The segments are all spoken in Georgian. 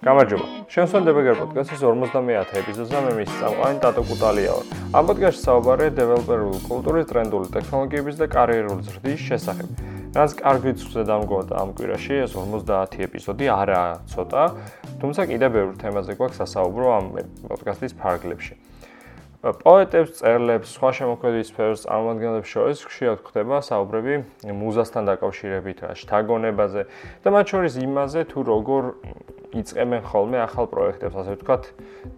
გამარჯობა. შემოსვენდება გერ პოდკასტის 50-ე ეპიზოდზე მე მის წამყვანი ტატო კუტალია ვარ. ამ პოდკასტში საუბარია დეველოპერული კულტურის, ტრენდული ტექნოლოგიების და კარიერული ზრდის შესახებ. რაც კარგი ცუდა დამგოა ამ კვირაში ეს 50 ეპიზოდი არაა ცოტა, თუმცა კიდევ ბევრ თემაზე გვაქვს სასაუბრო ამ პოდკასტის ფარგლებში. პოეტებს, წერლებს, სხვა შემოქმედის სფეროს წარმომადგენლებს შორის ხშირად ხდება საუბრები მუზასთან დაკავშირებით, შთაგონებაზე და მათ შორის იმაზე, თუ როგორ იწემენ ხოლმე ახალ პროექტებს, ასე ვთქვათ,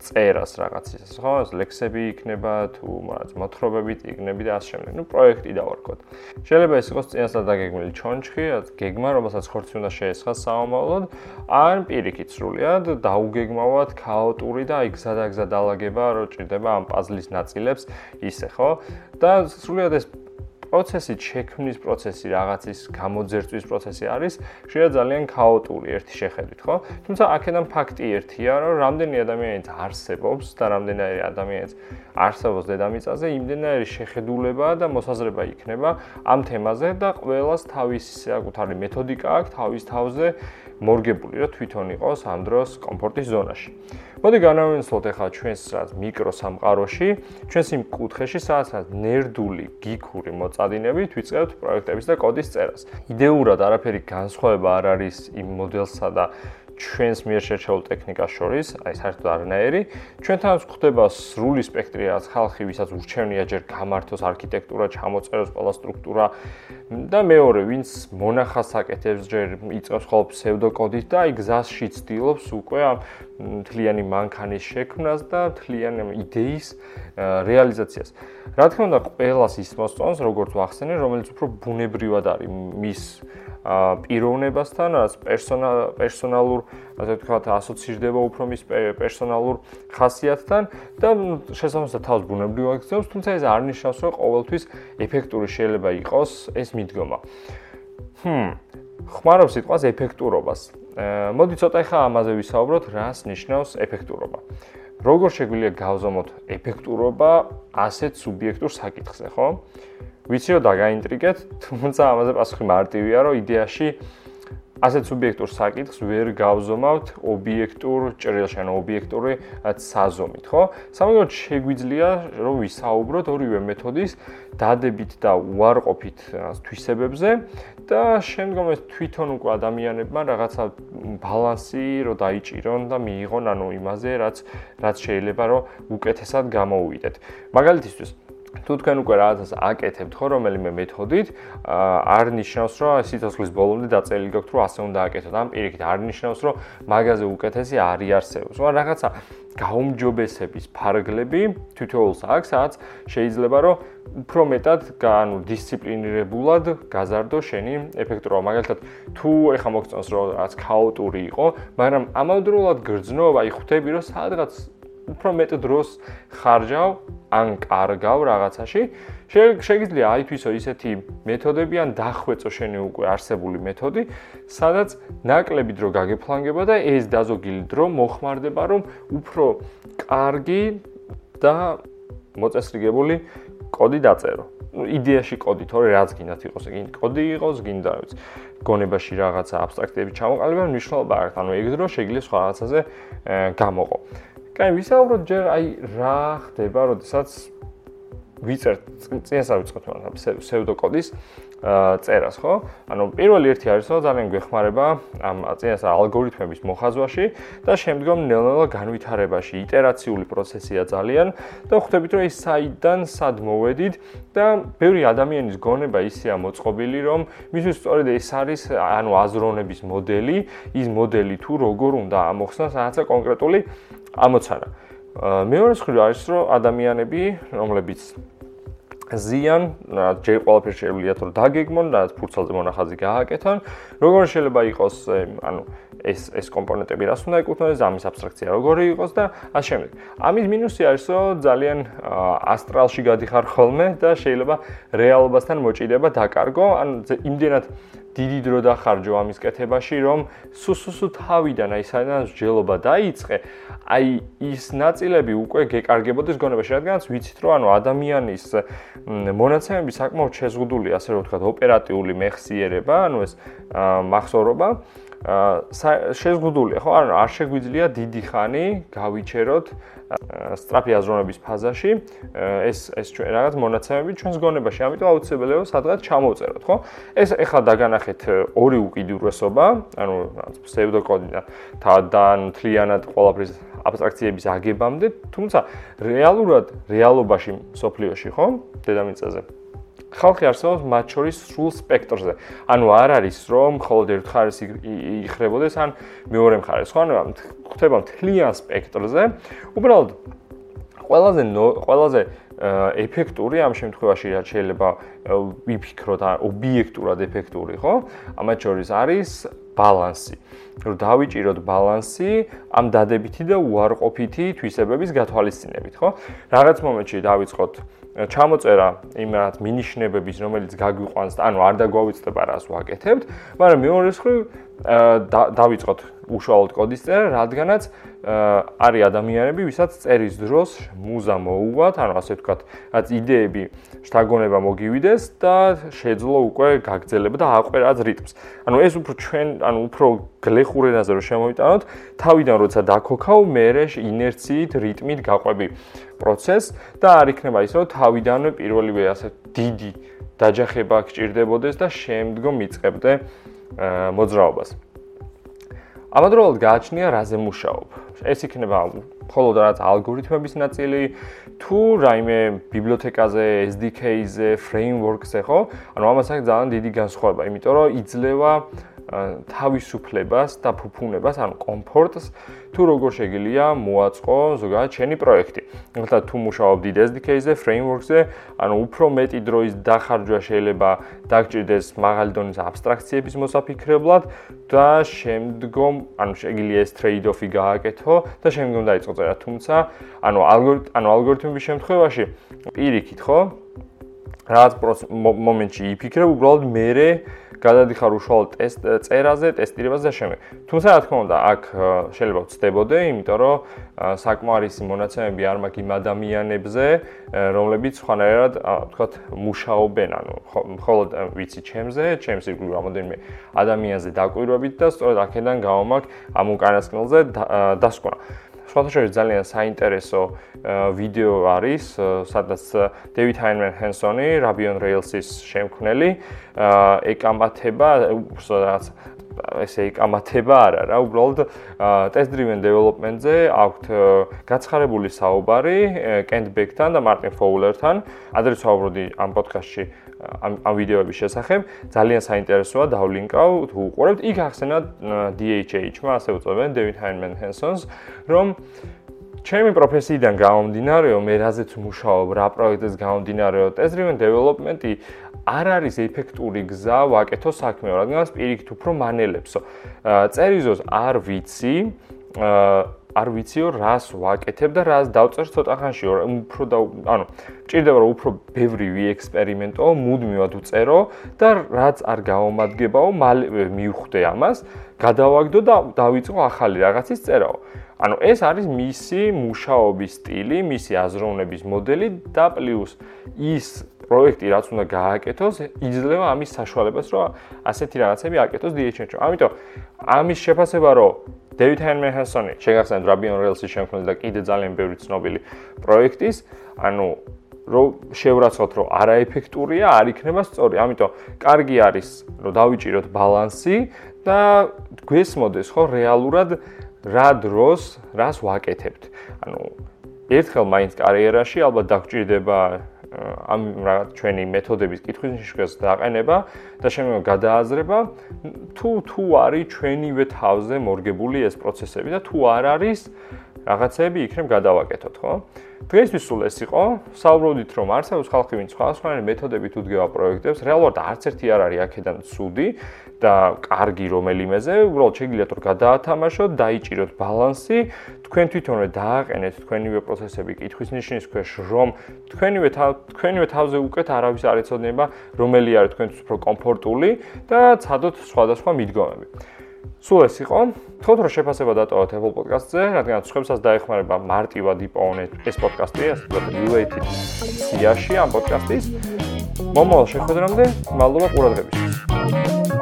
წერას რაღაცის, ხო, ლექსები იქნება თუ რაღაც მოთხრობები, ტიგნები და ასე შემდეგ. ნუ პროექტი დავარქოთ. შეიძლება ეს იყოს წინასწარ დაგეგმილი ჩონჩხი, გეგმა, რომელსაც ხორცი უნდა შეესხას საომავლოდ, ან პირიქით სრულიად დაუგეგმავად ქაოტური და აი გზადაგზა დაალაგება, რო ჭირდება ამ პაზლის ნაწილებს ისე, ხო? და სრულიად ეს პროცესი, შექმნის პროცესი, რაღაცის გამოძერწვის პროცესი არის შეიძლება ძალიან ქაოტური ერთი შეხედვით, ხო? თუმცა აქედან ფაქტი ერთია, რომ რამდენი ადამიანიც არსებობს და რამდენი ადამიანიც არსებობს დედამიწაზე, იმდენარი შეხედულება და მოსაზრება იქნება ამ თემაზე და ყველას თავისი საკუთარი მეთოდიკა აქვს თავის თავზე მორგებული, რომ თვითონ იყოს ამ დროს კომფორტის ზონაში. მოდი განავინცლოთ ახლა ჩვენს რაც მიკრო სამყაროში, ჩვენს იმ კუთხეში, სადაც ნერდული, გიქური მოწადინებით ვიწყებთ პროექტების და კოდის წერას. იდეურად არაფერი განსხვავება არ არის იმ მოდელსა და ჩვენს მიერ შეჩეულ ტექნიკას შორის, აი საერთოდ არნაირი, ჩვენთან ხდება სრული სპექტრი რაც ხალხი, ვისაც ურჩევნია ჯერ გამართოს არქიტექტურა, ჩამოწეროს ყველა სტრუქტურა და მეორე, ვინც მონახას აკეთებს ჯერ იწევს ხოლმე ფსევდოკოდით და აი გზასში ცდილობს უკვე თლიანი მანქანის შექმნას და თლიანი იდეის რეალიზაციას. რა თქმა უნდა, ყველას ის მოსწონს, როგორც ვახსენე, რომელიც უფრო ბუნებრივად არის მის პიროვნებასთან, რაც პერსონალურ, ასე ვთქვათ, ასოცირდება უფრო მის პერსონალურ ხასიათთან და შესაბამისად თავს ბუნებრივად გწევს, თუმცა ეს არ ნიშნავს, რომ ყოველთვის ეფექტური შეიძლება იყოს ეს მიდგომა. ჰმ, ხმარობ სიტყვას ეფექტურობას. მოდი ცოტა ხა ამაზე ვისაუბროთ, რას ნიშნავს ეფექტურობა. როგორ შეგვიძლია გავზომოთ ეფექტურობა ასეთ სუბიექტურ საკითხზე, ხო? ვიცი რომ დაგაინტრიგეთ, თუმცა ამაზე პასუხი მარტივია, რომ იდეაში ასეთ სუბიექტურ საკითხს ვერ გავზომავთ ობიექტურ ჭრილში, ანუ ობიექტური საზომით, ხო? სამაგიეროდ შეგვიძლია რომ ვისაუბროთ ორივე მეთოდის დადებით და უარყოფით თვისებებზე და შემდგომ ეს თვითონ უკვე ადამიანებმა რაღაცა ბალანსი რო დაიჭირონ და მიიღონ ანუ იმაზე, რაც რაც შეიძლება რომ უკეთესად გამოუვიდეთ. მაგალითისთვის თუ თქვენ უკვე რაღაცას აკეთებთ ხო რომელიმე მეთოდით, არ ნიშნავს, რომ სიცოცხლის ბოლომდე დაწერილი გაქვთ, რომ ასე უნდა აკეთოთ. ამ პირიქით არ ნიშნავს, რომ მაგაზე უკეთესი არ იარსებობს. მაგრამ რაღაცა გაუმჯობესების ფარგლები თითოეულს აქვს, სადაც შეიძლება რომ უფრო მეტად ანუ დისციპლინირებულად გაზარდო შენი ეფექტურობა. მაგალითად, თუ ეხა მოგწონს რომ რაღაც ქაოტური იყო, მაგრამ ამავდროულად გრძნობა, აი ხვდები რომ სადღაც უფრო მეტ დროს ხარჯავ ან კარგავ რაღაცაში, შეიძლება აითვისო ისეთი მეთოდები ან დახვეწო შენი უკვე არსებული მეთოდი, სადაც ნაკლები დრო გაგეფლანგება და ეს დაზოგილი დრო მოხმარდება, რომ უფრო კარგი და მოწესრიგებული კოდი დაწერო. იდეაში კოდი, თორე რაც გინდათ იყოს, იგი კოდი იყოს, გინდა ვიცი. გონებაში რაღაცა აბსტრაქტები ჩამოყალიბება, მნიშვნელობა აქვს, ანუ ეგ დრო შეიძლება სხვა რაღაცაზე გამოყო. კაი, ვისაუბროთ ჯერ აი რა ხდება, როდესაც ვიწერთ წინასწარ ვიწყოთ მაგრამ ფსევდოკოდის წერას, ხო? ანუ პირველი ერთი არის, რომ ძალიან გვეხმარება ამ წინასწარ ალგორითმების მოხაზვაში და შემდგომ ნელ-ნელა განვითარებაში, იტერაციული პროცესია ძალიან და ხვდებით, რომ ის საიდან სად მოვედით და ბევრი ადამიანის გონება ისეა მოწყობილი, რომ მისთვის სწორედ ეს არის ანუ აზროვნების მოდელი, ის მოდელი თუ როგორ უნდა ამოხსნას რაღაცა კონკრეტული ამოცანა. მეორე მხრივ არის რომ ადამიანები, რომლებიც ზიან, ჯერ ყველაფერს შეუძლიათ რომ დაგეგმონ და ფურცალზე მონახაზი გააკეთონ, როგორ შეიძლება იყოს, ანუ ეს ეს კომპონენტები რას უნდა ეკუთვნოდეს, ამის აბსტრაქცია როგორი იყოს და ასე შემდეგ. ამის მინუსი არის, რომ ძალიან ასტრალში გადიხარ ხოლმე და შეიძლება რეალობასთან მოჭიდება დაკარგო, ან იმდენად დიდი დრო დახარჯო ამის კეთებაში, რომ სუსუსუ თავიდან აი საიდან ჯელობა დაიწყე, აი ის ნაწილები უკვე გეკარგებოდეს გონებაში, რადგანაც ვიცით, რომ ანუ ადამიანის მონაცემები საკმაოდ შეზღუდულია, ასე რომ ვთქვათ, ოპერატიული მეხსიერება, ანუ ეს მახსოვრობა შეზღუდულია, ხო? ანუ არ შეგვიძლია დიდი ხანი გავიჩეროთ სტრაფი აზროვნების ფაზაში ეს ეს ჩვენ რაღაც მონაცემები ჩვენს გონებაში, ამიტომ აუცილებელია რომ სადღაც ჩამოვწეროთ, ხო? ეს ეხლა დაგანახეთ ორი უკიდურესობა, ანუ ფსევდოკოდი და თან თლიანად ყველაფრის აბსტრაქციების აგებამდე, თუმცა რეალურად რეალობაში სოფლიოში, ხო? დედამიწაზე ხალხი არსებობს მათ შორის სრულ სპექტრზე. ანუ არ არის რომ მხოლოდ ერთ მხარეს იხრებოდეს, ან მეორე მხარეს, ხო? ანუ ხდება მთლიან სპექტრზე. უბრალოდ ყველაზე ყველაზე ეფექტური ამ შემთხვევაში რაც შეიძლება ვიფიქროთ, ობიექტურად ეფექტური, ხო? ამათ შორის არის ბალანსი. რომ დავიჭიროთ ბალანსი ამ დადებითი და უარყოფითი თვისებების გათვალისწინებით, ხო? რაღაც მომენტში დავიწყოთ ჩამოწერა იმ რაღაც მინიშნებების, რომელიც გაგვიყვანს, ანუ არ დაგვავიწყდება რას ვაკეთებთ, მაგრამ მეორე მხრივ დავიწყოთ უშუალოდ კოდის წერა, რადგანაც არის ადამიანები, ვისაც წერის დროს მუზა მოუვათ, ანუ ასე ვთქვათ, რაც იდეები შთაგონება მოგივიდეს და შეძლო უკვე გაგრძელება და აყვერაც რიტმს. ანუ ეს უფრო ჩვენ, ანუ უფრო გლეხურ ენაზე რომ შემოვიტანოთ, თავიდან როცა დაქოქავ, მე ინერციით, რიტმით გაყვები პროცესს და არ იქნება ის, რომ თავიდანვე პირველივე ასე დიდი დაჯახება გჭირდებოდეს და შემდგომ იწყებდე მოძრაობას. ამავდროულად გააჩნია რაზე მუშაობ. ეს იქნება მხოლოდ რაღაც ალგორითმების ნაწილი თუ რაიმე ბიბლიოთეკაზე, SDK-ზე, framework-ზე, ხო? ანუ ამასაც ძალიან დიდი განსხვავება, იმიტომ რომ იძლევა თავისუფლებას და ფუფუნებას, ანუ კომფორტს, თუ როგორ შეგიძლია მოაწყო ზოგადად შენი პროექტი. ახლა თუ მუშაობ დიდ SDK-ზე, framework-ზე, ანუ უფრო მეტი დროის დახარჯვა შეიძლება დაგჭირდეს მაღალი დონის აბსტრაქციების მოსაფიქრებლად და შემდგომ, ანუ შეგიძლია ეს trade-off-ი გააკეთო და შემდგომ დაიწყო წერა, თუმცა, ანუ ალგორიტმ, ანუ ალგორითმების შემთხვევაში პირიქით, ხო? რაღაც მომენტში იფიქრებ, უბრალოდ მე გადადიხარ უშუალოდ ტესტ წერაზე, ტესტირებაზე და შემდეგ. თუმცა რა თქმა უნდა, აქ შეიძლება ვწდებოდე, იმიტომ რომ საკმარისი მონაცემები არ მაქვს იმ ადამიანებზე, რომლებიც ხანერად, ვთქვათ, მუშაობენ, ანუ მხოლოდ ვიცი ჩემზე, ჩემს ირგვლივ რამოდენიმე ადამიანზე დაკვირვებით და სწორედ აქედან გავამაქვს ამ უკანასკნელზე დასკვნა. სხვათაშორის ძალიან საინტერესო ვიდეო არის, სადაც დევიდ ჰაინმენ ჰენსონი, Rabion Rails-ის შემქმნელი, ეკამათება რაღაც ესე ეკამათება არა რა, უბრალოდ test driven development-ზე აქვთ გაცხარებული საუბარი Kent Beck-თან და Martin Fowler-თან. ადრე საუბრობდი ამ პოდკასტში ამ ამ ვიდეოების შესახებ ძალიან საინტერესოა დავლინკავ თუ უყურებთ იქ ახსენა DHH-მა ასე უწოდებენ David Heinemann Hansons რომ ჩემი პროფესიიდან გამომდინარეო მე რაზეც მუშაობ რა პროექტებს გამომდინარეო test driven development-ი არ არის ეფექტური გზა ვაკეთო საქმე რადგანაც პირიქით უფრო მანელებსო წერიზოს არ ვიცი არ ვიციო რას ვაკეთებ და რას დავწერ ცოტა ხანში უფრო და ანუ ჭირდება რომ უფრო ბევრი ვიექსპერიმენტო, მუდმივად უწერო და რაც არ გამომადგებაო, მალე მივხვდე ამას, გადავაგდო და დავიწყო ახალი რაღაცის წერაო. ანუ ეს არის მისი მუშაობის სტილი, მისი აზროვნების მოდელი და პლუს ის პროექტი რაც უნდა გააკეთოს, იძლევა ამის საშუალებას, რომ ასეთი რაღაცები აკეთოს DHH-ში. ამიტომ ამის შეფასება რომ დევიდ ჰენმენჰესონი შეგახსენებთ Rabion Rails-ის შემქმნელი და კიდე ძალიან ბევრი ცნობილი პროექტის, ანუ რომ შევრაცხოთ, რომ არაეფექტურია, არ იქნება სწორი. ამიტომ კარგი არის, რომ დავიჭიროთ ბალანსი და გვესმოდეს ხო რეალურად რა დროს რას ვაკეთებთ. ანუ ერთხელ მაინც კარიერაში ალბათ დაგჭირდება ამ რაღაც ჩვენი მეთოდების კითხვის ნიშნებს დააყენება და შემდგომ გადააზრება თუ თუ არის ჩვენივე თავზე მორგებული ეს პროცესები და თუ არ არის რაღაცეები იქნებ გადავაკეთოთ, ხო? დღესთვის სულ ეს იყო. საუბრობდით, რომ არსებობს ხალხი, ვინც სხვადასხვანაირი მეთოდებით უდგება პროექტებს. რეალურად არც ერთი არ არის აქედან ცუდი და კარგი რომელიმეზე. უბრალოდ შეგიძლიათ რომ გადაათამაშოთ, დაიჭიროთ ბალანსი, თქვენ თვითონვე დააყენეთ თქვენივე პროცესები კითხვის ნიშნის ქვეშ, რომ თქვენივე თქვენივე თავზე უკეთ არავის არ იცოდება, რომელი არის თქვენთვის უფრო კომფორტული და ცადოთ სხვადასხვა მიდგომები. სულ ეს იყო. თქო რომ შეფასება დატოვოთ Apple Podcast-ზე, რადგან სხვებსაც დაეხმარება მარტივად იპოვნეთ ეს პოდკასტი, ვთქვათ, related სიაში ამ პოდკასტის. მომავალ შეხვედრამდე, მადლობა ყურადღებისთვის.